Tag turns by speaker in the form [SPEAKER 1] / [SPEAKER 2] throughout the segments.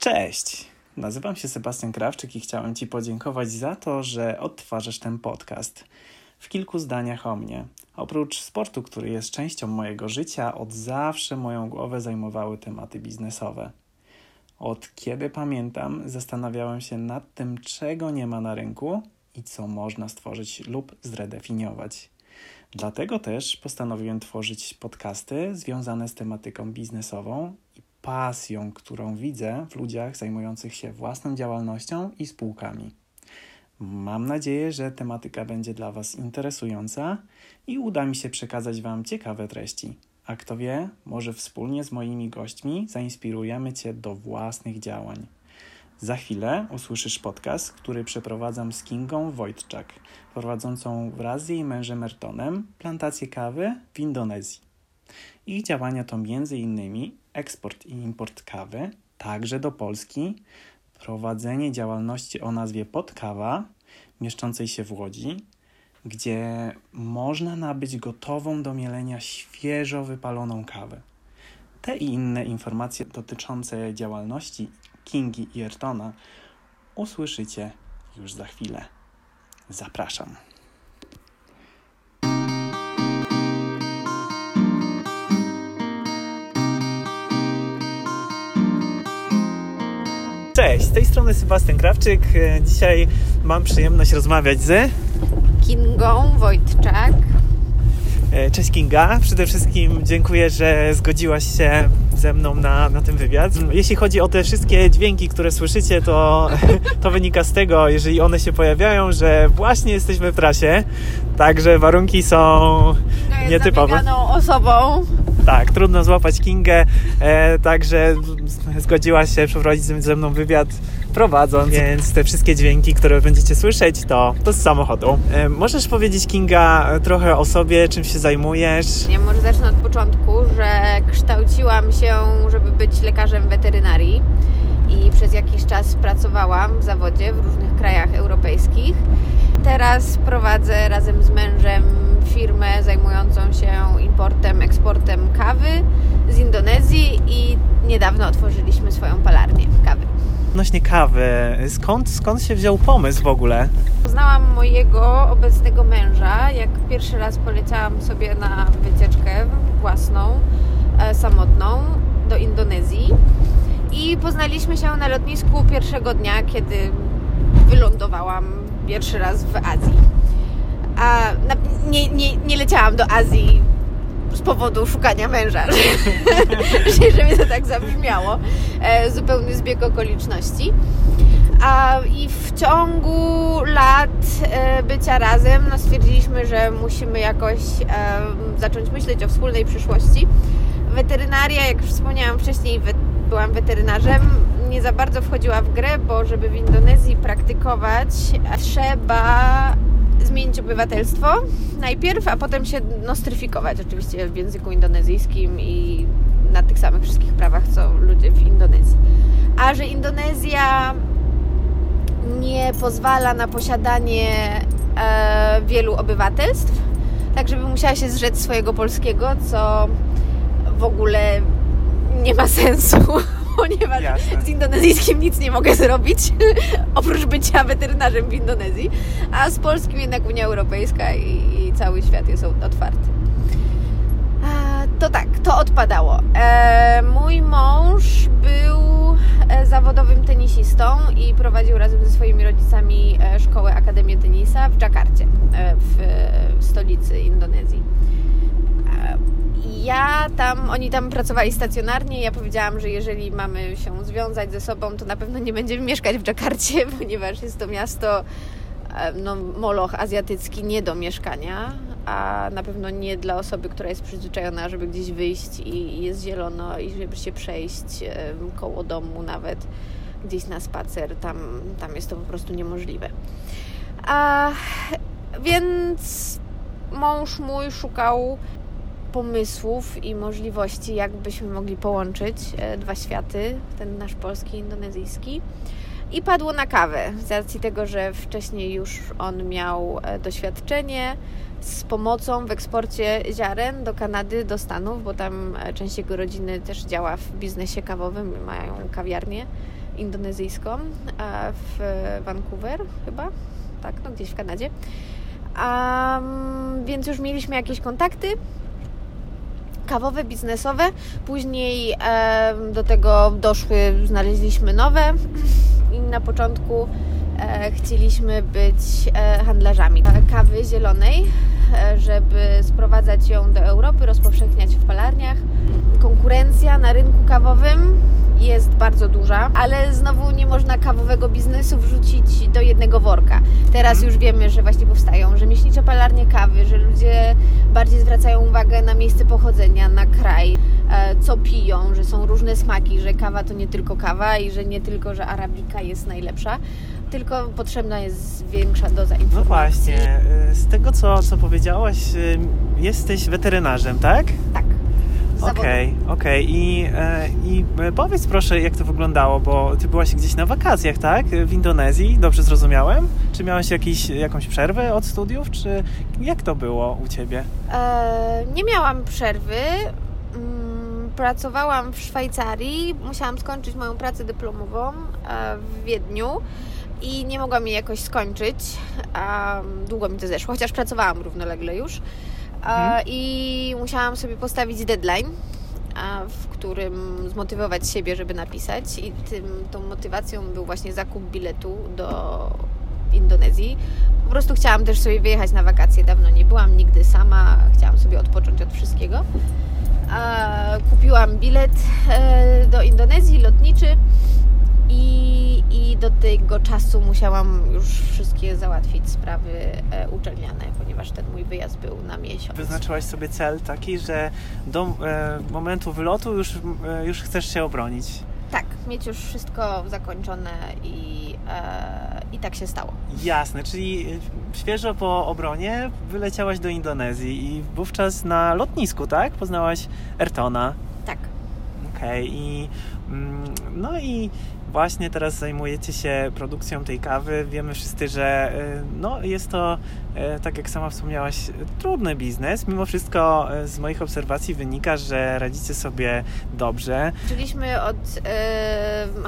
[SPEAKER 1] Cześć! Nazywam się Sebastian Krawczyk i chciałem Ci podziękować za to, że odtwarzasz ten podcast. W kilku zdaniach o mnie. Oprócz sportu, który jest częścią mojego życia, od zawsze moją głowę zajmowały tematy biznesowe. Od kiedy pamiętam, zastanawiałem się nad tym, czego nie ma na rynku i co można stworzyć lub zredefiniować. Dlatego też postanowiłem tworzyć podcasty związane z tematyką biznesową i pasją, którą widzę w ludziach zajmujących się własną działalnością i spółkami. Mam nadzieję, że tematyka będzie dla Was interesująca i uda mi się przekazać Wam ciekawe treści. A kto wie, może wspólnie z moimi gośćmi zainspirujemy Cię do własnych działań. Za chwilę usłyszysz podcast, który przeprowadzam z Kingą Wojtczak, prowadzącą wraz z jej mężem Mertonem plantację kawy w Indonezji. Ich działania to m.in. eksport i import kawy, także do Polski, prowadzenie działalności o nazwie Podkawa, mieszczącej się w Łodzi, gdzie można nabyć gotową do mielenia świeżo wypaloną kawę. Te i inne informacje dotyczące działalności Kingi i Ayrtona usłyszycie już za chwilę. Zapraszam. Cześć, z tej strony Sebastian Krawczyk. Dzisiaj mam przyjemność rozmawiać z
[SPEAKER 2] Kingą Wojtczak.
[SPEAKER 1] E, cześć Kinga, przede wszystkim dziękuję, że zgodziłaś się ze mną na, na ten wywiad. Jeśli chodzi o te wszystkie dźwięki, które słyszycie, to, to wynika z tego, jeżeli one się pojawiają, że właśnie jesteśmy w trasie, także warunki są
[SPEAKER 2] No
[SPEAKER 1] nietypowe.
[SPEAKER 2] jest osobą.
[SPEAKER 1] Tak, trudno złapać Kingę, e, także zgodziłaś się przeprowadzić ze mną wywiad prowadząc, więc te wszystkie dźwięki, które będziecie słyszeć, to, to z samochodu. E, możesz powiedzieć Kinga trochę o sobie, czym się zajmujesz?
[SPEAKER 2] Ja może zacznę od początku, że kształciłam się, żeby być lekarzem weterynarii i przez jakiś czas pracowałam w zawodzie w różnych krajach europejskich. Teraz prowadzę razem z mężem firmę zajmującą się importem, eksportem kawy z Indonezji i niedawno otworzyliśmy swoją palarnię kawy.
[SPEAKER 1] Odnośnie kawy, skąd, skąd się wziął pomysł w ogóle?
[SPEAKER 2] Poznałam mojego obecnego męża, jak pierwszy raz poleciałam sobie na wycieczkę własną, e, samotną do Indonezji i poznaliśmy się na lotnisku pierwszego dnia, kiedy wylądowałam pierwszy raz w Azji. A nie, nie, nie leciałam do Azji z powodu szukania męża, żeby to tak zabrzmiało. E, zupełny zbieg okoliczności. A, I w ciągu lat e, bycia razem no, stwierdziliśmy, że musimy jakoś e, zacząć myśleć o wspólnej przyszłości. Weterynaria, jak już wspomniałam wcześniej, we, byłam weterynarzem, nie za bardzo wchodziła w grę, bo żeby w Indonezji praktykować, trzeba zmienić obywatelstwo najpierw, a potem się nostryfikować oczywiście w języku indonezyjskim i na tych samych wszystkich prawach, co ludzie w Indonezji. A że Indonezja nie pozwala na posiadanie e, wielu obywatelstw, tak żeby musiała się zrzec swojego polskiego, co w ogóle nie ma sensu ponieważ Jasne. z indonezyjskim nic nie mogę zrobić, oprócz bycia weterynarzem w Indonezji, a z polskim jednak Unia Europejska i, i cały świat jest otwarty. To tak, to odpadało. E, mój mąż był e, zawodowym tenisistą i prowadził razem ze swoimi rodzicami e, szkołę Akademię Tenisa w Dżakarcie, w stolicy Indonezji ja tam, oni tam pracowali stacjonarnie. Ja powiedziałam, że jeżeli mamy się związać ze sobą, to na pewno nie będziemy mieszkać w Dżakarcie, ponieważ jest to miasto, no, moloch azjatycki nie do mieszkania, a na pewno nie dla osoby, która jest przyzwyczajona, żeby gdzieś wyjść i jest zielono i żeby się przejść koło domu nawet gdzieś na spacer. Tam, tam jest to po prostu niemożliwe. A, więc mąż mój szukał pomysłów i możliwości, jak byśmy mogli połączyć e, dwa światy, ten nasz polski i indonezyjski. i padło na kawę, z racji tego, że wcześniej już on miał e, doświadczenie z pomocą w eksporcie ziaren do Kanady, do Stanów, bo tam e, część jego rodziny też działa w biznesie kawowym, mają kawiarnię indonezyjską w Vancouver chyba, tak, no gdzieś w Kanadzie. Um, więc już mieliśmy jakieś kontakty kawowe, biznesowe. Później um, do tego doszły, znaleźliśmy nowe i na początku e, chcieliśmy być e, handlarzami kawy zielonej, e, żeby sprowadzać ją do Europy, rozpowszechniać w palarniach. Konkurencja na rynku kawowym jest bardzo duża, ale znowu nie można kawowego biznesu wrzucić do jednego worka. Teraz mhm. już wiemy, że właśnie powstają rzemieślnicze palarnie kawy, że ludzie bardziej zwracają uwagę na miejsce pochodzenia, na kraj, e, co piją, że są różne smaki, że kawa to nie tylko kawa i że nie tylko, że arabika jest najlepsza tylko potrzebna jest większa doza informacji.
[SPEAKER 1] No właśnie, e, z tego co, co powiedziałaś, e, jesteś weterynarzem, tak?
[SPEAKER 2] Tak.
[SPEAKER 1] Okej, okay, okej. Okay. I, e, I powiedz proszę, jak to wyglądało, bo ty byłaś gdzieś na wakacjach, tak? W Indonezji, dobrze zrozumiałem? Czy miałaś jakiś, jakąś przerwę od studiów, czy jak to było u ciebie?
[SPEAKER 2] E, nie miałam przerwy. Mm, pracowałam w Szwajcarii, musiałam skończyć moją pracę dyplomową e, w Wiedniu i nie mogłam jej jakoś skończyć. Długo mi to zeszło, chociaż pracowałam równolegle już. Mhm. I musiałam sobie postawić deadline, w którym zmotywować siebie, żeby napisać. I tym, tą motywacją był właśnie zakup biletu do Indonezji. Po prostu chciałam też sobie wyjechać na wakacje. Dawno nie byłam nigdy sama, chciałam sobie odpocząć od wszystkiego. Kupiłam bilet e, do Indonezji lotniczy i, i do tego czasu musiałam już wszystkie załatwić sprawy e, uczelniane, ponieważ ten mój wyjazd był na miesiąc.
[SPEAKER 1] Wyznaczyłaś sobie cel taki, że do e, momentu wylotu już, e, już chcesz się obronić.
[SPEAKER 2] Tak, mieć już wszystko zakończone i, e, i tak się stało.
[SPEAKER 1] Jasne, czyli świeżo po obronie wyleciałaś do Indonezji i wówczas na lotnisku, tak? Poznałaś Ertona.
[SPEAKER 2] Tak.
[SPEAKER 1] Okej, okay. i mm, no i właśnie teraz zajmujecie się produkcją tej kawy. Wiemy wszyscy, że y, no, jest to, y, tak jak sama wspomniałaś, trudny biznes. Mimo wszystko y, z moich obserwacji wynika, że radzicie sobie dobrze.
[SPEAKER 2] Zaczęliśmy od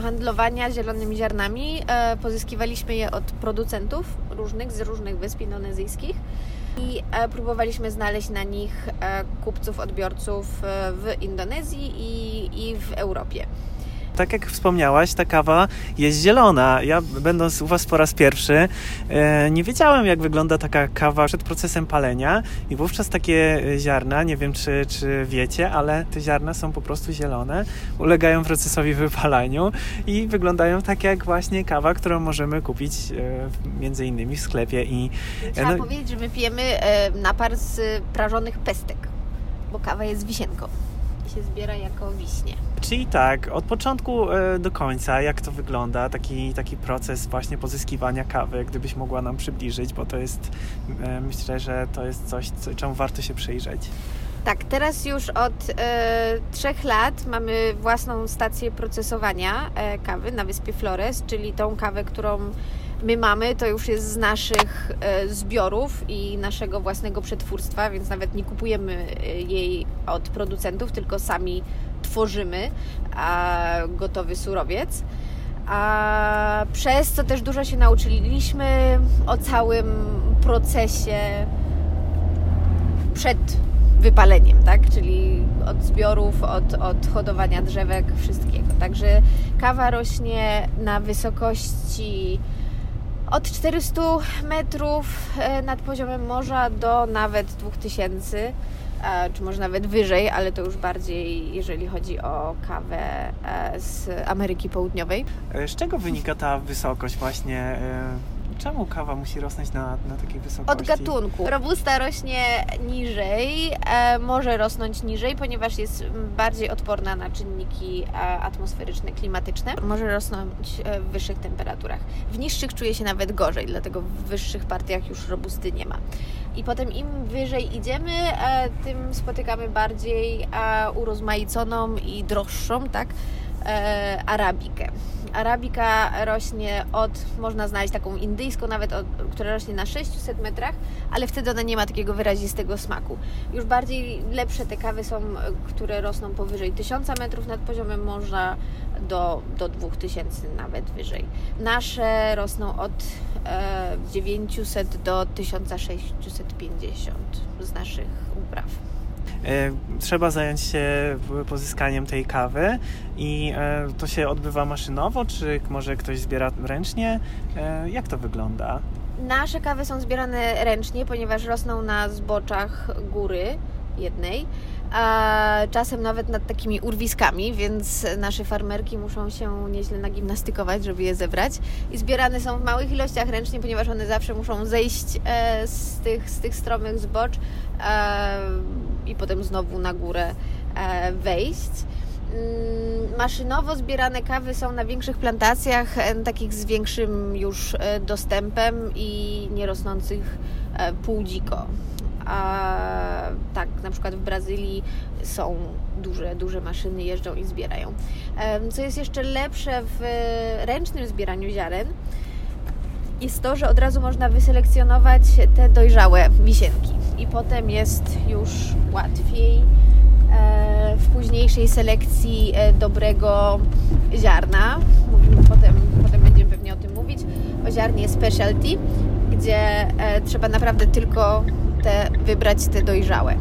[SPEAKER 2] handlowania zielonymi ziarnami. pozyskiwaliśmy je od producentów różnych, z różnych wysp indonezyjskich i próbowaliśmy znaleźć na nich kupców, odbiorców w Indonezji i, i w Europie
[SPEAKER 1] tak jak wspomniałaś, ta kawa jest zielona. Ja, będąc u Was po raz pierwszy, e, nie wiedziałem, jak wygląda taka kawa przed procesem palenia, i wówczas takie ziarna, nie wiem czy, czy wiecie, ale te ziarna są po prostu zielone, ulegają procesowi wypalaniu i wyglądają tak jak właśnie kawa, którą możemy kupić e, między innymi w sklepie. I,
[SPEAKER 2] Trzeba no, powiedzieć, że my pijemy e, napar z prażonych pestek, bo kawa jest wisienką się zbiera jako wiśnie.
[SPEAKER 1] Czyli tak, od początku e, do końca, jak to wygląda, taki, taki proces właśnie pozyskiwania kawy, gdybyś mogła nam przybliżyć, bo to jest, e, myślę, że to jest coś, co, czemu warto się przyjrzeć.
[SPEAKER 2] Tak, teraz już od e, trzech lat mamy własną stację procesowania kawy na wyspie Flores, czyli tą kawę, którą my mamy, to już jest z naszych zbiorów i naszego własnego przetwórstwa, więc nawet nie kupujemy jej od producentów, tylko sami tworzymy gotowy surowiec. A przez co też dużo się nauczyliśmy o całym procesie przed wypaleniem, tak? Czyli od zbiorów, od, od hodowania drzewek, wszystkiego. Także kawa rośnie na wysokości od 400 metrów e, nad poziomem morza do nawet 2000 czy może nawet wyżej, ale to już bardziej jeżeli chodzi o kawę e, z Ameryki Południowej.
[SPEAKER 1] E, z czego wynika ta wysokość właśnie e, Czemu kawa musi rosnąć na, na takiej wysokości?
[SPEAKER 2] Od gatunku. Robusta rośnie niżej, e, może rosnąć niżej, ponieważ jest bardziej odporna na czynniki e, atmosferyczne, klimatyczne. Może rosnąć e, w wyższych temperaturach. W niższych czuje się nawet gorzej, dlatego w wyższych partiach już robusty nie ma. I potem im wyżej idziemy, e, tym spotykamy bardziej urozmaiconą i droższą, tak? E, arabikę. Arabika rośnie od, można znaleźć taką indyjską nawet, od, która rośnie na 600 metrach, ale wtedy ona nie ma takiego wyrazistego smaku. Już bardziej lepsze te kawy są, które rosną powyżej 1000 metrów nad poziomem morza do, do 2000 nawet wyżej. Nasze rosną od e, 900 do 1650 z naszych upraw.
[SPEAKER 1] E, trzeba zająć się pozyskaniem tej kawy i e, to się odbywa maszynowo, czy może ktoś zbiera ręcznie? E, jak to wygląda?
[SPEAKER 2] Nasze kawy są zbierane ręcznie, ponieważ rosną na zboczach góry jednej, a czasem nawet nad takimi urwiskami, więc nasze farmerki muszą się nieźle nagimnastykować, żeby je zebrać. I zbierane są w małych ilościach ręcznie, ponieważ one zawsze muszą zejść z tych, z tych stromych zbocz i potem znowu na górę e, wejść. Mm, maszynowo zbierane kawy są na większych plantacjach, e, takich z większym już e, dostępem i nierosnących półdziko. A tak, na przykład w Brazylii są duże, duże maszyny, jeżdżą i zbierają. Co jest jeszcze lepsze w ręcznym zbieraniu ziaren, jest to, że od razu można wyselekcjonować te dojrzałe wisienki i potem jest już łatwiej e, w późniejszej selekcji e, dobrego ziarna. Mówimy potem, potem będziemy pewnie o tym mówić, o ziarnie specialty, gdzie e, trzeba naprawdę tylko te, wybrać te dojrzałe.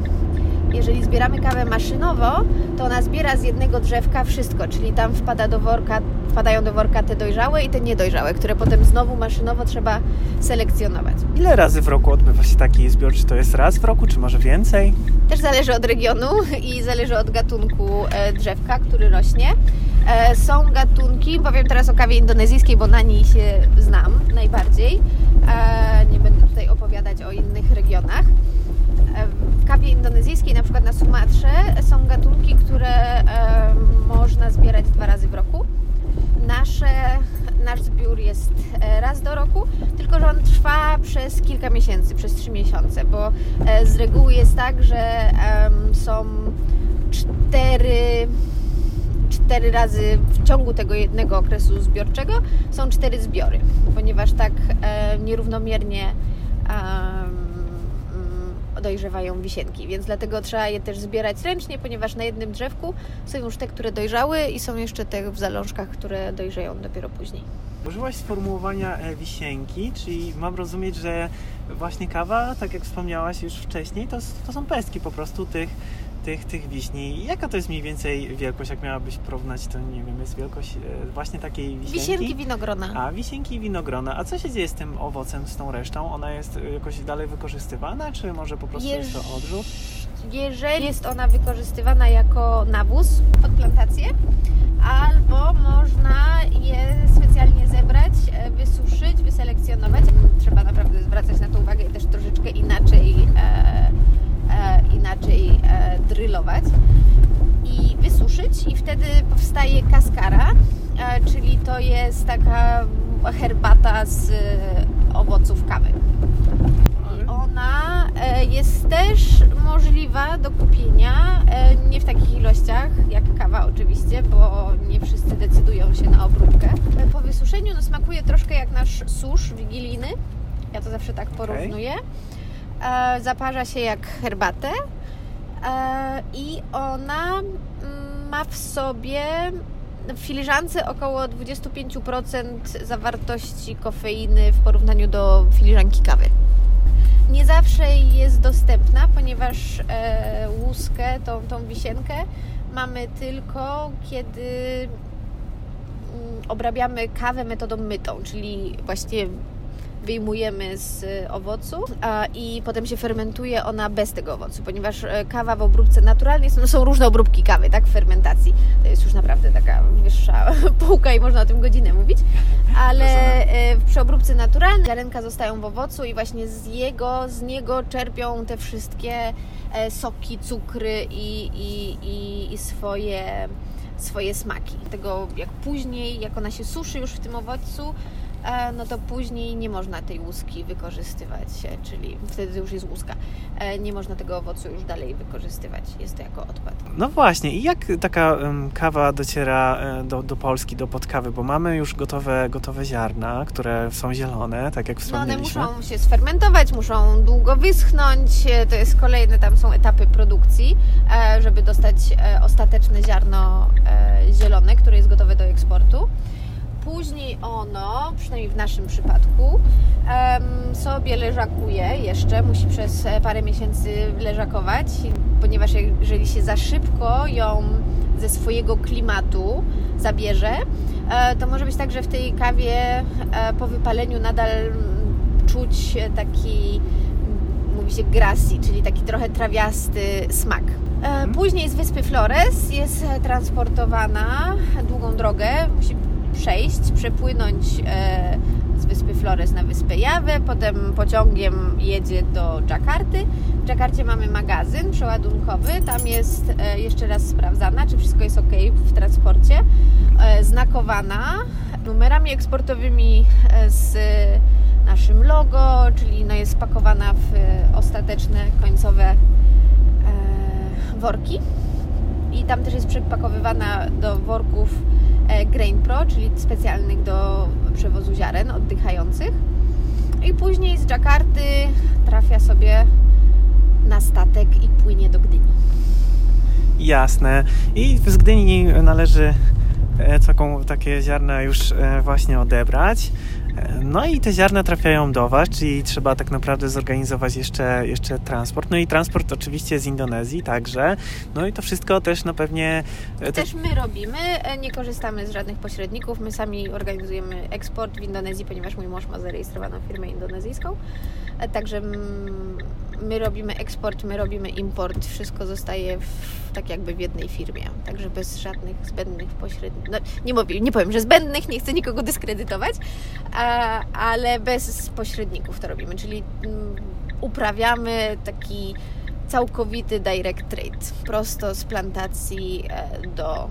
[SPEAKER 2] Jeżeli zbieramy kawę maszynowo, to ona zbiera z jednego drzewka wszystko, czyli tam wpada do worka wpadają do worka te dojrzałe i te niedojrzałe, które potem znowu maszynowo trzeba selekcjonować.
[SPEAKER 1] Ile razy w roku odbywa się taki zbiór? Czy to jest raz w roku, czy może więcej?
[SPEAKER 2] Też zależy od regionu i zależy od gatunku e, drzewka, który rośnie. E, są gatunki, powiem teraz o kawie indonezyjskiej, bo na niej się znam najbardziej. E, nie będę opowiadać o innych regionach. W kawie indonezyjskiej, na przykład na Sumatrze, są gatunki, które można zbierać dwa razy w roku nasze, nasz zbiór jest e, raz do roku, tylko że on trwa przez kilka miesięcy, przez trzy miesiące, bo e, z reguły jest tak, że są cztery cztery razy w ciągu tego jednego okresu zbiorczego są cztery zbiory, ponieważ tak e, nierównomiernie dojrzewają wisienki, więc dlatego trzeba je też zbierać ręcznie, ponieważ na jednym drzewku są już te, które dojrzały i są jeszcze te w zalążkach, które dojrzeją dopiero później.
[SPEAKER 1] Użyłaś sformułowania e, wisienki, czyli mam rozumieć, że właśnie kawa, tak jak wspomniałaś już wcześniej, to, to są pestki po prostu tych tych, tych wiśni. Jaka to jest mniej więcej wielkość, jak miałabyś porównać, to nie wiem, jest wielkość e, właśnie takiej wisienki?
[SPEAKER 2] Wisienki winogrona.
[SPEAKER 1] A, wisienki winogrona. A co się dzieje z tym owocem, z tą resztą? Ona jest e, jakoś dalej wykorzystywana, czy może po prostu Jeż... jest to odrzut?
[SPEAKER 2] Jeżeli jest ona wykorzystywana jako nawóz pod plantację, albo można je specjalnie zebrać, e, wysuszyć, wyselekcjonować. Trzeba naprawdę zwracać na to uwagę i też troszeczkę inaczej E, inaczej e, drylować i wysuszyć i wtedy powstaje kaskara, e, czyli to jest taka herbata z owoców kawy. I ona jest też możliwa do kupienia, nie w takich ilościach jak kawa oczywiście, bo nie wszyscy decydują się na obróbkę. Po wysuszeniu no, smakuje troszkę jak nasz susz wigilijny, ja to zawsze tak porównuję. Okay E, zaparza się jak herbatę e, i ona mm, ma w sobie w filiżance około 25% zawartości kofeiny w porównaniu do filiżanki kawy. Nie zawsze jest dostępna, ponieważ e, łuskę, tą, tą wisienkę mamy tylko kiedy mm, obrabiamy kawę metodą mytą, czyli właśnie wyjmujemy z owocu i potem się fermentuje ona bez tego owocu, ponieważ e, kawa w obróbce naturalnej są, są różne obróbki kawy, tak, w fermentacji. To jest już naprawdę taka wyższa półka i można o tym godzinę mówić, ale e, przy obróbce naturalnej ziarenka zostają w owocu i właśnie z jego, z niego czerpią te wszystkie e, soki, cukry i, i, i, i swoje swoje smaki. Tego jak później, jak ona się suszy już w tym owocu, e, no to później nie można tej łuski wykorzystywać, e, czyli wtedy już jest łuska. E, Nie można tego owocu już dalej wykorzystywać. Jest to jako odpad.
[SPEAKER 1] No właśnie, i jak taka kawa dociera e, do, do Polski, do podkawy? Bo mamy już gotowe, gotowe ziarna, które są zielone, tak jak
[SPEAKER 2] No one
[SPEAKER 1] wspomnieliśmy.
[SPEAKER 2] muszą się sfermentować, muszą długo wyschnąć. e, To jest kolejne, tam są etapy produkcji, e, żeby dostać e, ostateczne ziarno e, zielone, które jest gotowe do eksportu. Później ono, przynajmniej w naszym przypadku, sobie leżakuje jeszcze, musi przez e, parę miesięcy leżakować, ponieważ jeżeli się za szybko ją ze swojego klimatu zabierze, e, to może być tak, że w tej kawie e, po wypaleniu nadal czuć taki, mówi się grassi, czyli taki trochę trawiasty smak.
[SPEAKER 1] Mhm.
[SPEAKER 2] Później z wyspy Flores jest transportowana długą drogę, musi przejść, przepłynąć e, z wyspy Flores na wyspę Jawę, potem pociągiem jedzie do Dżakarty. W Dżakarcie mamy magazyn przeładunkowy, tam jest e, jeszcze raz sprawdzana, czy wszystko jest ok w transporcie, e, znakowana numerami eksportowymi z naszym logo, czyli no jest spakowana w ostateczne końcowe worki i tam też jest przepakowywana do worków Grain Pro, czyli specjalnych do przewozu ziaren oddychających. I później z Dżakarty trafia sobie na statek i płynie do Gdyni.
[SPEAKER 1] Jasne. I z Gdyni należy e, taką, takie ziarna już e, właśnie odebrać. No i te ziarna trafiają do Was, czyli trzeba tak naprawdę zorganizować jeszcze, jeszcze transport. No i transport oczywiście z Indonezji także. No i to wszystko też na pewnie... e,
[SPEAKER 2] To
[SPEAKER 1] te-
[SPEAKER 2] też my robimy, e, nie korzystamy z żadnych pośredników. My sami organizujemy eksport w Indonezji, ponieważ mój mąż ma zarejestrowaną firmę indonezyjską. Także my robimy eksport, my robimy import, wszystko zostaje w, tak jakby w jednej firmie. Także bez żadnych zbędnych pośredników. No, nie, mówię, nie powiem, że zbędnych, nie chcę nikogo dyskredytować, a, ale bez pośredników to robimy, czyli mm, uprawiamy taki całkowity direct trade, prosto z plantacji e, do,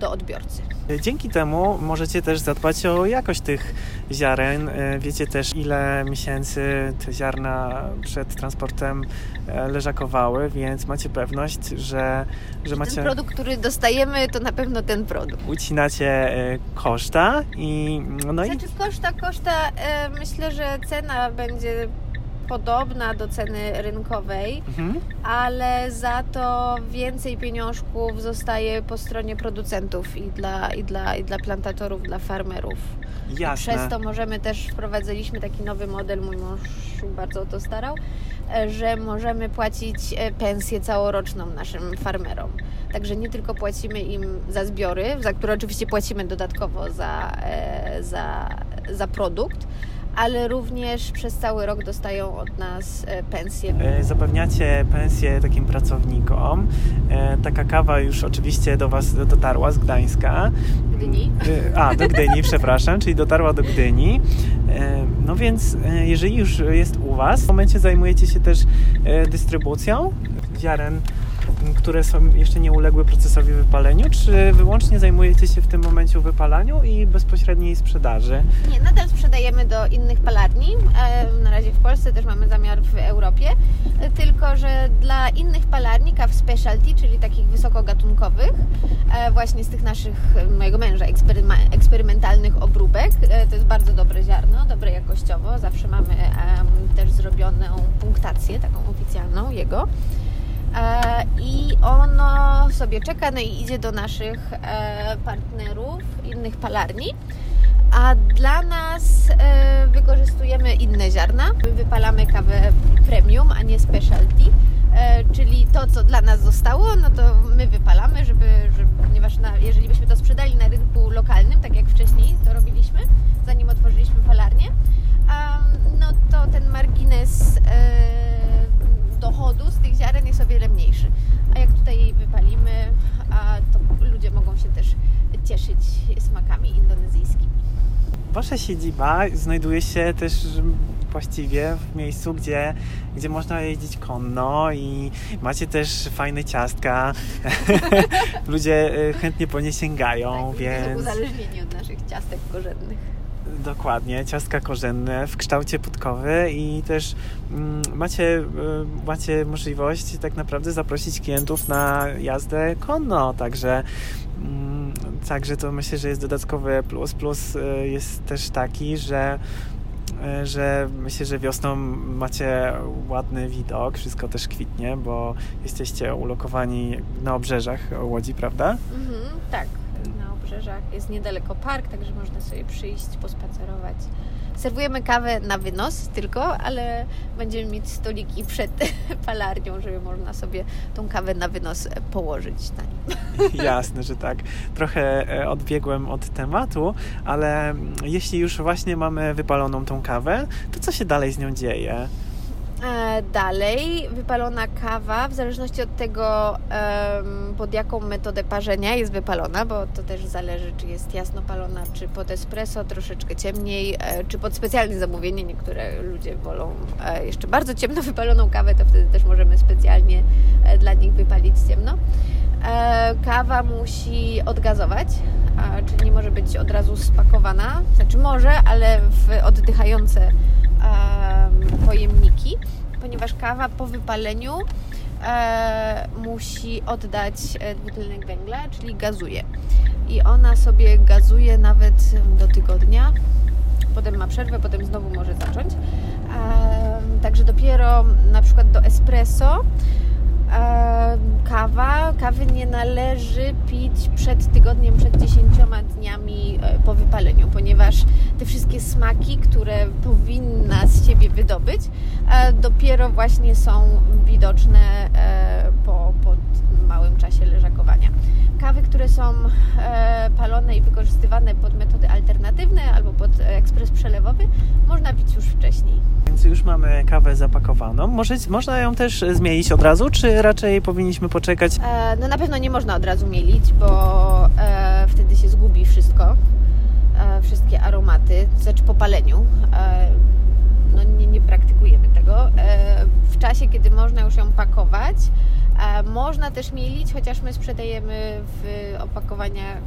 [SPEAKER 2] do odbiorcy.
[SPEAKER 1] Dzięki temu możecie też zadbać o jakość tych ziaren. E, Wiecie też, ile miesięcy te ziarna przed transportem e, leżakowały, więc macie pewność, że, że macie...
[SPEAKER 2] Ten produkt, który dostajemy, to na pewno ten produkt.
[SPEAKER 1] ucinacie e, koszta i no i
[SPEAKER 2] Znaczy koszta, koszta, e, myślę, że cena będzie podobna do ceny rynkowej,
[SPEAKER 1] mhm.
[SPEAKER 2] ale za to więcej pieniążków zostaje po stronie producentów i dla, i dla, i dla plantatorów, dla farmerów.
[SPEAKER 1] jasne.
[SPEAKER 2] Przez to możemy też wprowadziliśmy taki nowy model, mój mąż bardzo o to starał, e, że możemy płacić e, pensję całoroczną naszym farmerom. Także nie tylko płacimy im za zbiory, za które oczywiście płacimy dodatkowo za, e, za, za produkt, ale również przez cały rok dostają od nas e, pensję.
[SPEAKER 1] E, Zapewniacie pensję takim pracownikom. E, Taka kawa już oczywiście do Was dotarła z Gdańska.
[SPEAKER 2] Gdyni.
[SPEAKER 1] A, do Gdyni, przepraszam, czyli dotarła do Gdyni. No więc, jeżeli już jest u Was, w momencie zajmujecie się też dystrybucją ziaren, które są jeszcze nie uległy procesowi wypaleniu, czy wyłącznie zajmujecie się w tym momencie wypalaniu i bezpośredniej sprzedaży?
[SPEAKER 2] Nie, nadal sprzedajemy do innych palarni. Na razie w Polsce też mamy zamiar w Europie. Tylko, że dla innych palarni, kaw specialty, czyli takich wysokogatunkowych, e, właśnie z tych naszych, mojego męża, eksperymentalnych obróbek, e, to jest bardzo dobre ziarno, dobre jakościowo. Zawsze mamy też zrobioną punktację, taką oficjalną jego. E, I ono sobie czeka, no i idzie do naszych e, partnerów, innych palarni. A dla nas e, wykorzystujemy inne ziarna. My wypalamy kawę premium, a nie specialty. Czyli to, co dla nas zostało, no to my wypalamy, żeby, żeby ponieważ na, jeżeli byśmy to sprzedali na rynku lokalnym, tak jak wcześniej to robiliśmy, zanim otworzyliśmy palarnię,
[SPEAKER 1] Wasza siedziba znajduje się też właściwie w miejscu, gdzie, gdzie można jeździć konno i macie też fajne ciastka. Ludzie e, chętnie po nie sięgają,
[SPEAKER 2] Tak,
[SPEAKER 1] więc...
[SPEAKER 2] Uzależnieni od naszych ciastek korzennych.
[SPEAKER 1] Dokładnie, ciastka korzenne w kształcie podkowy i też mm, macie, y, macie możliwość tak naprawdę zaprosić klientów na jazdę konno, także mm, także to myślę, że jest dodatkowy plus. Plus y, jest też taki, że y, że myślę, że wiosną macie ładny widok, wszystko też kwitnie, bo jesteście ulokowani na obrzeżach Łodzi, prawda?
[SPEAKER 2] Mhm, tak obrzeżach. Jest niedaleko park, także można sobie przyjść, pospacerować. Serwujemy kawę na wynos tylko, ale będziemy mieć stoliki przed palarnią, żeby można sobie tą kawę na wynos położyć na nim.
[SPEAKER 1] Jasne, że tak. Trochę e, odbiegłem od tematu, ale jeśli już właśnie mamy wypaloną tą kawę, to co się dalej z nią dzieje?
[SPEAKER 2] E, dalej, wypalona kawa, w zależności od tego, pod jaką metodę parzenia jest wypalona, bo to też zależy, czy jest jasno palona, czy pod espresso, troszeczkę ciemniej, e, czy pod specjalne zamówienie. Niektóre ludzie wolą e, jeszcze bardzo ciemno wypaloną kawę, to wtedy też możemy specjalnie dla nich wypalić ciemno. Kawa musi odgazować, czyli nie może być od razu spakowana, znaczy może, ale w oddychające pojemniki, ponieważ kawa po wypaleniu e, musi oddać e, dwutlenek węgla, czyli gazuje. I ona sobie gazuje nawet do tygodnia. Potem ma przerwę, potem znowu może zacząć. E, także dopiero na przykład do espresso kawa, kawy nie należy pić przed tygodniem, przed dziesięcioma dniami e, po wypaleniu, ponieważ te wszystkie smaki, które powinna z siebie wydobyć, e, dopiero właśnie są widoczne e, po, po małym czasie leżakowania. Kawy, które są palone i wykorzystywane pod metody alternatywne albo pod ekspres przelewowy, można pić już wcześniej.
[SPEAKER 1] Więc już mamy kawę zapakowaną. Może, można ją też zmienić od razu, czy raczej powinniśmy poczekać?
[SPEAKER 2] E, no na pewno nie można od razu mielić, bo e, wtedy się zgubi wszystko, e, wszystkie aromaty, znaczy po paleniu. E, no nie, nie praktykujemy tego. E, w czasie, kiedy można już ją pakować, e, można też mielić, chociaż my sprzedajemy w opakowaniach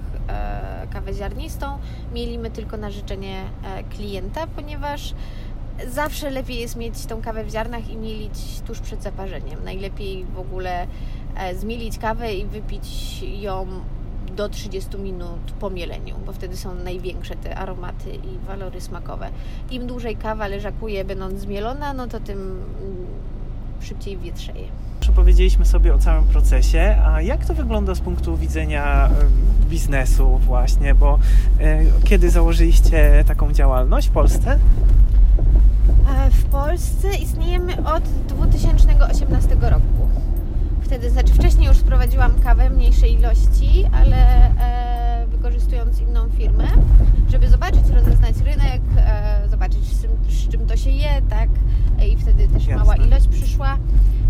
[SPEAKER 2] kawę ziarnistą, mielimy tylko na życzenie klienta, ponieważ zawsze lepiej jest mieć tą kawę w ziarnach i mielić tuż przed zaparzeniem. Najlepiej w ogóle e, zmielić kawę i wypić ją do 30 minut po mieleniu, bo wtedy są największe te aromaty i walory smakowe. Im dłużej kawa leżakuje będąc zmielona, no to tym szybciej wietrzeje.
[SPEAKER 1] Przepowiedzieliśmy sobie o całym procesie, a jak to wygląda z punktu widzenia e, biznesu właśnie, bo e, kiedy założyliście taką działalność w Polsce?
[SPEAKER 2] W Polsce istniejemy od 2018 roku. Wtedy, znaczy wcześniej już sprowadziłam kawę mniejszej ilości, ale e, wykorzystując inną firmę, żeby zobaczyć, rozeznać rynek, e, zobaczyć z, z, czym to się je, tak? E, I wtedy też Jasne. mała ilość przyszła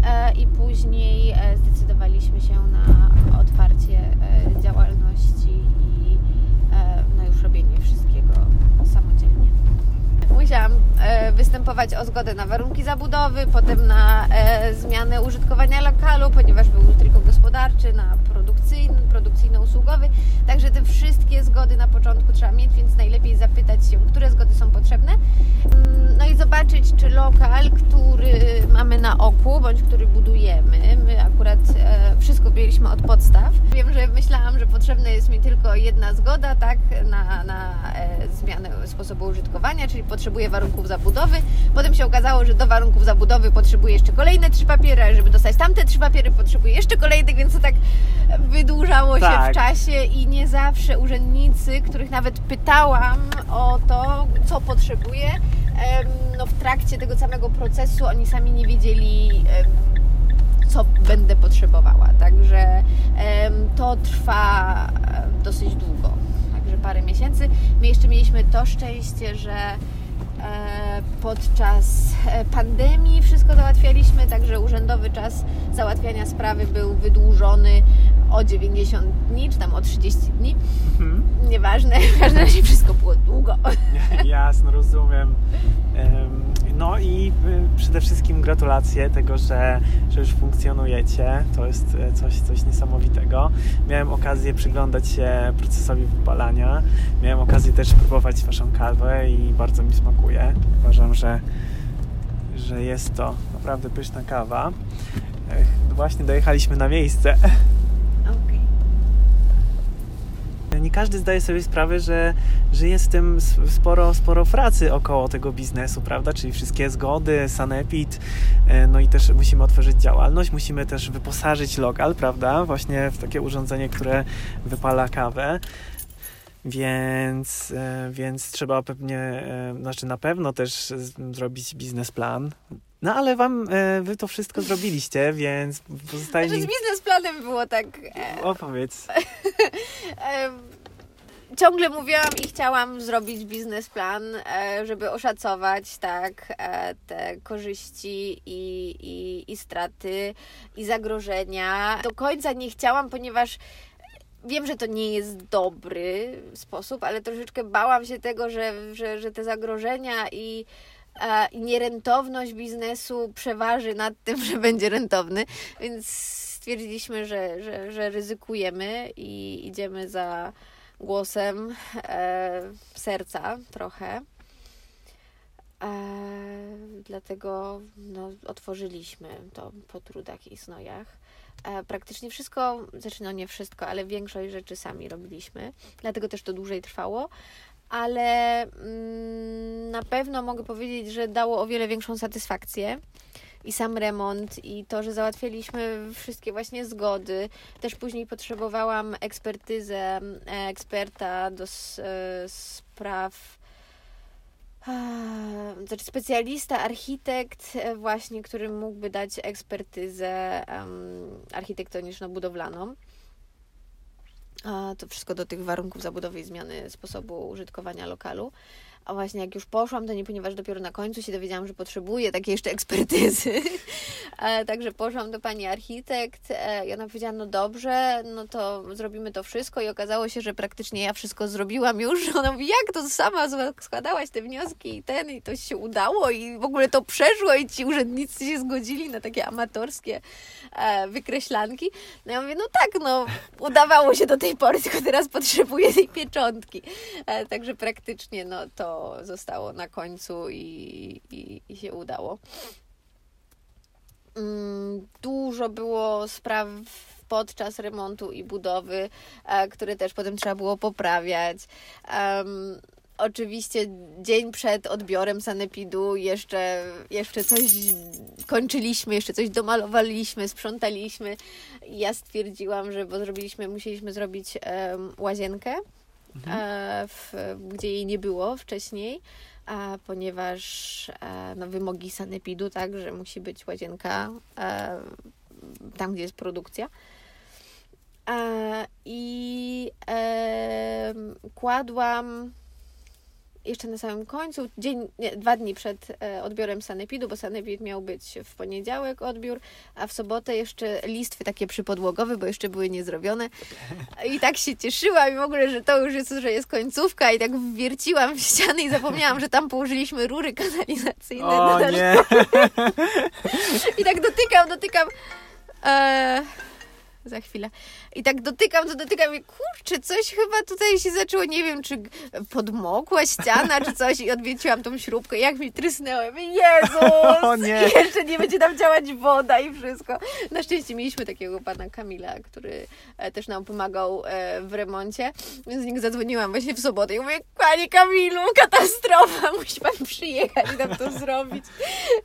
[SPEAKER 2] e, i później e, zdecydowaliśmy się na otwarcie e, działalności i no już robienie wszystkiego musiałam e, występować o zgodę na warunki zabudowy, potem na e, zmianę użytkowania lokalu, ponieważ był tylko gospodarczy, na produkcyjny, produkcyjno-usługowy. Także te wszystkie zgody na początku trzeba mieć, więc najlepiej zapytać się, które zgody są potrzebne. Mm, no i zobaczyć, czy lokal, który mamy na oku, bądź który budujemy, my akurat e, wszystko wzięliśmy od podstaw. Wiem, że myślałam, że potrzebna jest mi tylko jedna zgoda, tak, na, na zmianę sposobu użytkowania, czyli potrzebuję warunków zabudowy. Potem się okazało, że do warunków zabudowy potrzebuję jeszcze kolejne trzy papiery, a żeby dostać tamte trzy papiery potrzebuję jeszcze kolejnych, więc to tak wydłużało tak. się w czasie i nie zawsze urzędnicy, których nawet pytałam o to, co potrzebuję, no w trakcie tego samego procesu oni sami nie wiedzieli co będę potrzebowała. Także to trwa dosyć długo parę miesięcy. My jeszcze mieliśmy to szczęście, że podczas e, pandemii wszystko załatwialiśmy, także urzędowy czas załatwiania sprawy był wydłużony o 90 dni, czy tam o 30 dni. Mhm. Nieważne, w każdym razie wszystko było długo.
[SPEAKER 1] Jasno, rozumiem. No i y, przede wszystkim gratulacje tego, że, że już funkcjonujecie. To jest e, coś, coś niesamowitego. Miałem okazję przyglądać się procesowi wypalania. Miałem okazję też próbować Waszą kawę i bardzo mi smakuje. Uważam, że, że jest to naprawdę pyszna kawa. Właśnie dojechaliśmy na miejsce. nie każdy zdaje sobie sprawę, że, że jest w tym sporo, sporo pracy około tego biznesu, prawda? Czyli wszystkie zgody, sanepid, e, no i też musimy otworzyć działalność, musimy też wyposażyć lokal, prawda? Właśnie w takie urządzenie, które wypala kawę. Więc, e, więc trzeba pewnie, e, znaczy na pewno też zrobić biznesplan, no ale wam, e, wy to wszystko zrobiliście, więc
[SPEAKER 2] pozostaje... Znaczy z biznesplanem było tak...
[SPEAKER 1] Opowiedz.
[SPEAKER 2] ciągle mówiłam i chciałam zrobić biznesplan, żeby oszacować tak te korzyści i, i, i straty i zagrożenia. Do końca nie chciałam, ponieważ wiem, że to nie jest dobry sposób, ale troszeczkę bałam się tego, że, że, że te zagrożenia i i nierentowność biznesu przeważy nad tym, że będzie rentowny, więc stwierdziliśmy, że, że, że ryzykujemy i idziemy za głosem e, serca trochę. E, dlatego no, otworzyliśmy to po trudach i snojach. E, praktycznie wszystko, znaczy no nie wszystko, ale większość rzeczy sami robiliśmy, dlatego też to dłużej trwało, ale mm, na pewno mogę powiedzieć, że dało o wiele większą satysfakcję i sam remont, i to, że załatwialiśmy wszystkie właśnie zgody. Też później potrzebowałam ekspertyzę e, eksperta do e, spraw. Znaczy specjalista, architekt, e, właśnie, który mógłby dać ekspertyzę um, architektoniczno-budowlaną to wszystko do tych warunków zabudowy i zmiany sposobu użytkowania lokalu. A właśnie jak już poszłam, to nie ponieważ dopiero na końcu się dowiedziałam, że potrzebuję takiej jeszcze ekspertyzy. Także poszłam do pani architekt e, i ona powiedziała, no dobrze, no to zrobimy to wszystko i okazało się, że praktycznie ja wszystko zrobiłam już. Ona mówi, jak to sama składałaś te wnioski i ten i to się udało i w ogóle to przeszło i ci urzędnicy się zgodzili na takie amatorskie e, wykreślanki. No ja mówię, no tak, no udawało się do tej pory, tylko teraz potrzebuję tej pieczątki. E, także praktycznie no to zostało na końcu i, i, i się udało. Mm, dużo było spraw podczas remontu i budowy, e, które też potem trzeba było poprawiać. Um, oczywiście dzień przed odbiorem sanepidu jeszcze, jeszcze coś kończyliśmy, jeszcze coś domalowaliśmy, sprzątaliśmy. Ja stwierdziłam, że bo zrobiliśmy, musieliśmy zrobić um, łazienkę mhm. E, w, gdzie jej nie było wcześniej, a ponieważ e, no, wymogi sanepidu, tak, że musi być łazienka e, tam, gdzie jest produkcja. I kładłam jeszcze na samym końcu, dzień, nie, dwa dni przed e, odbiorem sanepidu, bo sanepid miał być w poniedziałek odbiór, a w sobotę jeszcze listwy takie przypodłogowe, bo jeszcze były niezrobione. I tak się cieszyłam i w ogóle, że to już jest, że jest końcówka i tak wierciłam w ściany i zapomniałam, że tam położyliśmy rury kanalizacyjne.
[SPEAKER 1] O, nie.
[SPEAKER 2] I tak dotykam, dotykam. E, za chwilę. I tak dotykam, to dotykam i kurczę, coś chyba tutaj się zaczęło, nie wiem, czy podmokła ściana, czy coś i odwieciłam tą śrubkę. Jak mi trysnęłem. Jezus! O nie. Jeszcze nie będzie tam działać woda i wszystko. Na szczęście mieliśmy takiego pana Kamila, który e, też nam pomagał e, w remoncie, więc z niego zadzwoniłam właśnie w sobotę i mówię, panie Kamilu, katastrofa, musi pan przyjechać i nam to zrobić.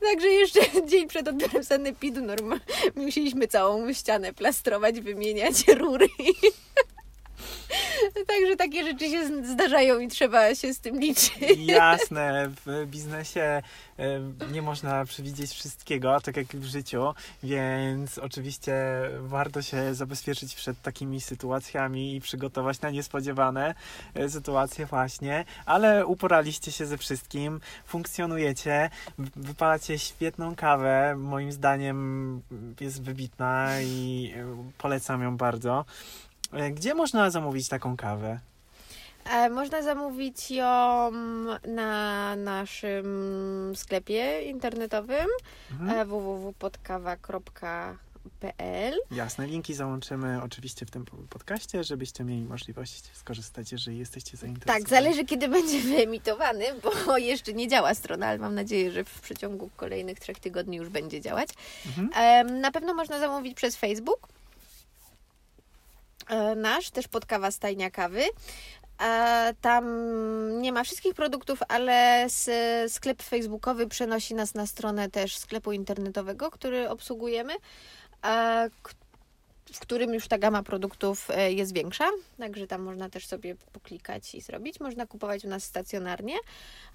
[SPEAKER 2] Także jeszcze dzień przed odbiorem sanepidu normalnie musieliśmy całą ścianę plastrować, wymieniać rury. Także takie rzeczy się zdarzają i trzeba się z tym liczyć.
[SPEAKER 1] Jasne, w biznesie nie można przewidzieć wszystkiego, tak jak w życiu, więc oczywiście warto się zabezpieczyć przed takimi sytuacjami i przygotować na niespodziewane e, sytuacje właśnie, ale uporaliście się ze wszystkim, funkcjonujecie, wypalacie świetną kawę, moim zdaniem jest wybitna i e, polecam ją bardzo. E, gdzie można zamówić taką kawę?
[SPEAKER 2] E, można zamówić ją na naszym sklepie internetowym mhm. E, www.podkawa.pl
[SPEAKER 1] Jasne, linki załączymy oczywiście w tym podcaście, żebyście mieli możliwość skorzystać, jeżeli jesteście zainteresowani.
[SPEAKER 2] Tak, zależy kiedy będzie wyemitowany, bo jeszcze nie działa strona, ale mam nadzieję, że w przeciągu kolejnych trzech tygodni już będzie działać. Mhm. Na pewno można zamówić przez Facebook nasz, też podkawa stajnia kawy. E, tam nie ma wszystkich produktów, ale sklep facebookowy przenosi nas na stronę też sklepu internetowego, który obsługujemy, e, w którym już ta gama produktów e, jest większa, także tam można też sobie poklikać i zrobić. Można kupować u nas stacjonarnie,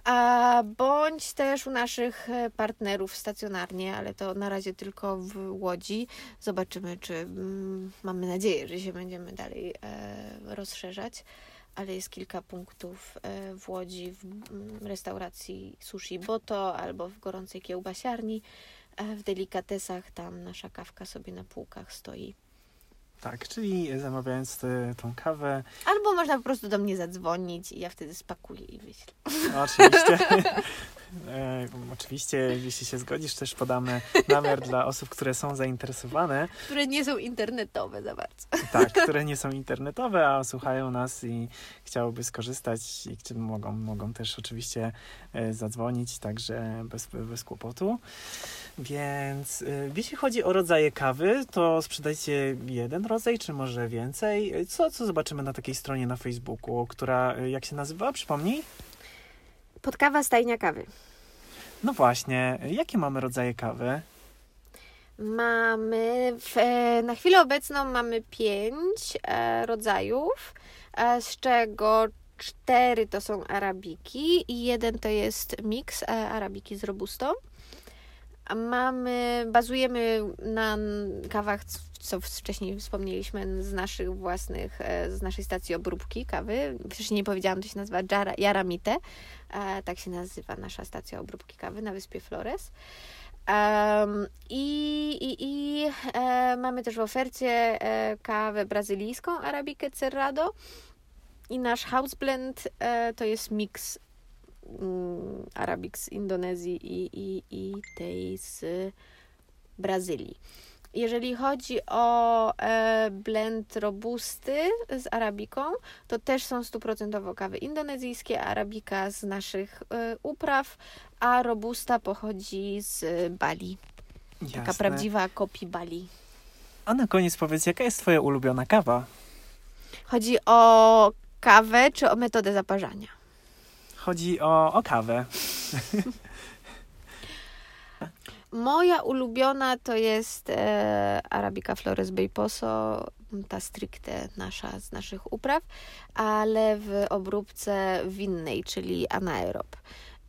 [SPEAKER 2] a bądź też u naszych e, partnerów stacjonarnie, ale to na razie tylko w Łodzi. Zobaczymy, czy mm, mamy nadzieję, że się będziemy dalej e, rozszerzać ale jest kilka punktów w Łodzi w mm, restauracji Sushi Boto albo w gorącej kiełbasiarni. W delikatesach tam nasza kawka sobie na półkach stoi.
[SPEAKER 1] Tak, czyli zamawiając tą kawę.
[SPEAKER 2] Albo można po prostu do mnie zadzwonić i ja wtedy spakuję i wyślę.
[SPEAKER 1] Oczywiście. E, oczywiście, jeśli się zgodzisz, też podamy namiar dla osób, które są zainteresowane.
[SPEAKER 2] Które nie są internetowe za bardzo.
[SPEAKER 1] Tak, które nie są internetowe, a słuchają nas i chciałyby skorzystać i mogą, mogą też oczywiście e, zadzwonić, także bez, bez kłopotu. Więc e, jeśli chodzi o rodzaje kawy, to sprzedajcie jeden rodzaj, czy może więcej? Co, co zobaczymy na takiej stronie na Facebooku, która jak się nazywa? Przypomnij.
[SPEAKER 2] Podkawa stajnia kawy.
[SPEAKER 1] No właśnie, jakie mamy rodzaje kawy?
[SPEAKER 2] Mamy, w, e, na chwilę obecną mamy pięć e, rodzajów, e, z czego cztery to są arabiki i jeden to jest miks e, arabiki z robustą. Mamy, bazujemy na kawach, co wcześniej wspomnieliśmy, z naszych własnych, e, z naszej stacji obróbki kawy. Wcześniej nie powiedziałam, to się nazywa Jaramite. E, tak się nazywa nasza stacja obróbki kawy na wyspie Flores. Um, I i, i e, mamy też w ofercie e, kawę brazylijską, arabikę Cerrado. I nasz house blend e, to jest miks mm, arabik z Indonezji i, i, i tej z Brazylii. Jeżeli chodzi o e, blend robusty z arabiką, to też są stuprocentowo kawy indonezyjskie, arabika z naszych e, upraw, a robusta pochodzi z Bali. Jasne. Taka prawdziwa kopi Bali.
[SPEAKER 1] A na koniec powiedz, jaka jest Twoja ulubiona kawa?
[SPEAKER 2] Chodzi o kawę czy o metodę zaparzania?
[SPEAKER 1] Chodzi o, o kawę.
[SPEAKER 2] Moja ulubiona to jest e, Arabica Flores Bejposo, ta stricte nasza z naszych upraw, ale w obróbce winnej, czyli anaerob.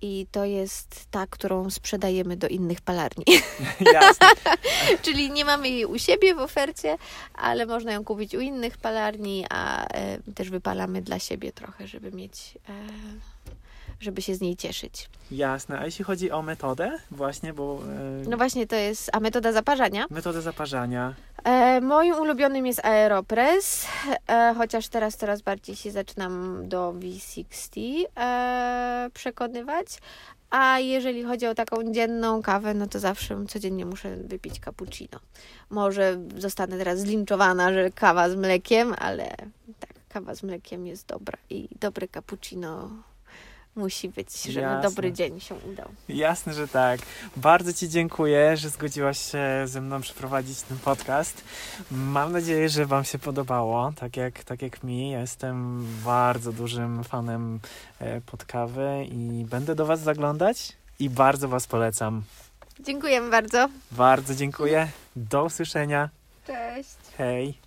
[SPEAKER 2] I to jest ta, którą sprzedajemy do innych palarni. Jasne. Czyli nie mamy jej u siebie w ofercie, ale można ją kupić u innych palarni, a e, też wypalamy dla siebie trochę, żeby mieć e, żeby się z niej cieszyć.
[SPEAKER 1] Jasne. A jeśli chodzi o metodę, właśnie, bo.
[SPEAKER 2] E... No właśnie, to jest. A metoda zaparzania?
[SPEAKER 1] Metoda zaparzania.
[SPEAKER 2] E, moim ulubionym jest Aeropress, e, chociaż teraz coraz bardziej się zaczynam do V60 e, przekonywać. A jeżeli chodzi o taką dzienną kawę, no to zawsze codziennie muszę wypić cappuccino. Może zostanę teraz zlinczowana, że kawa z mlekiem, ale tak, kawa z mlekiem jest dobra i dobre cappuccino musi być, żeby Jasne. dobry dzień się udał.
[SPEAKER 1] Jasne, że tak. Bardzo Ci dziękuję, że zgodziłaś się ze mną przeprowadzić ten podcast. Mam nadzieję, że Wam się podobało, tak jak, tak jak mi. Jestem bardzo dużym fanem e, podkawy i będę do Was zaglądać i bardzo Was polecam.
[SPEAKER 2] Dziękujemy bardzo.
[SPEAKER 1] Bardzo dziękuję. Do usłyszenia.
[SPEAKER 2] Cześć.
[SPEAKER 1] Hej.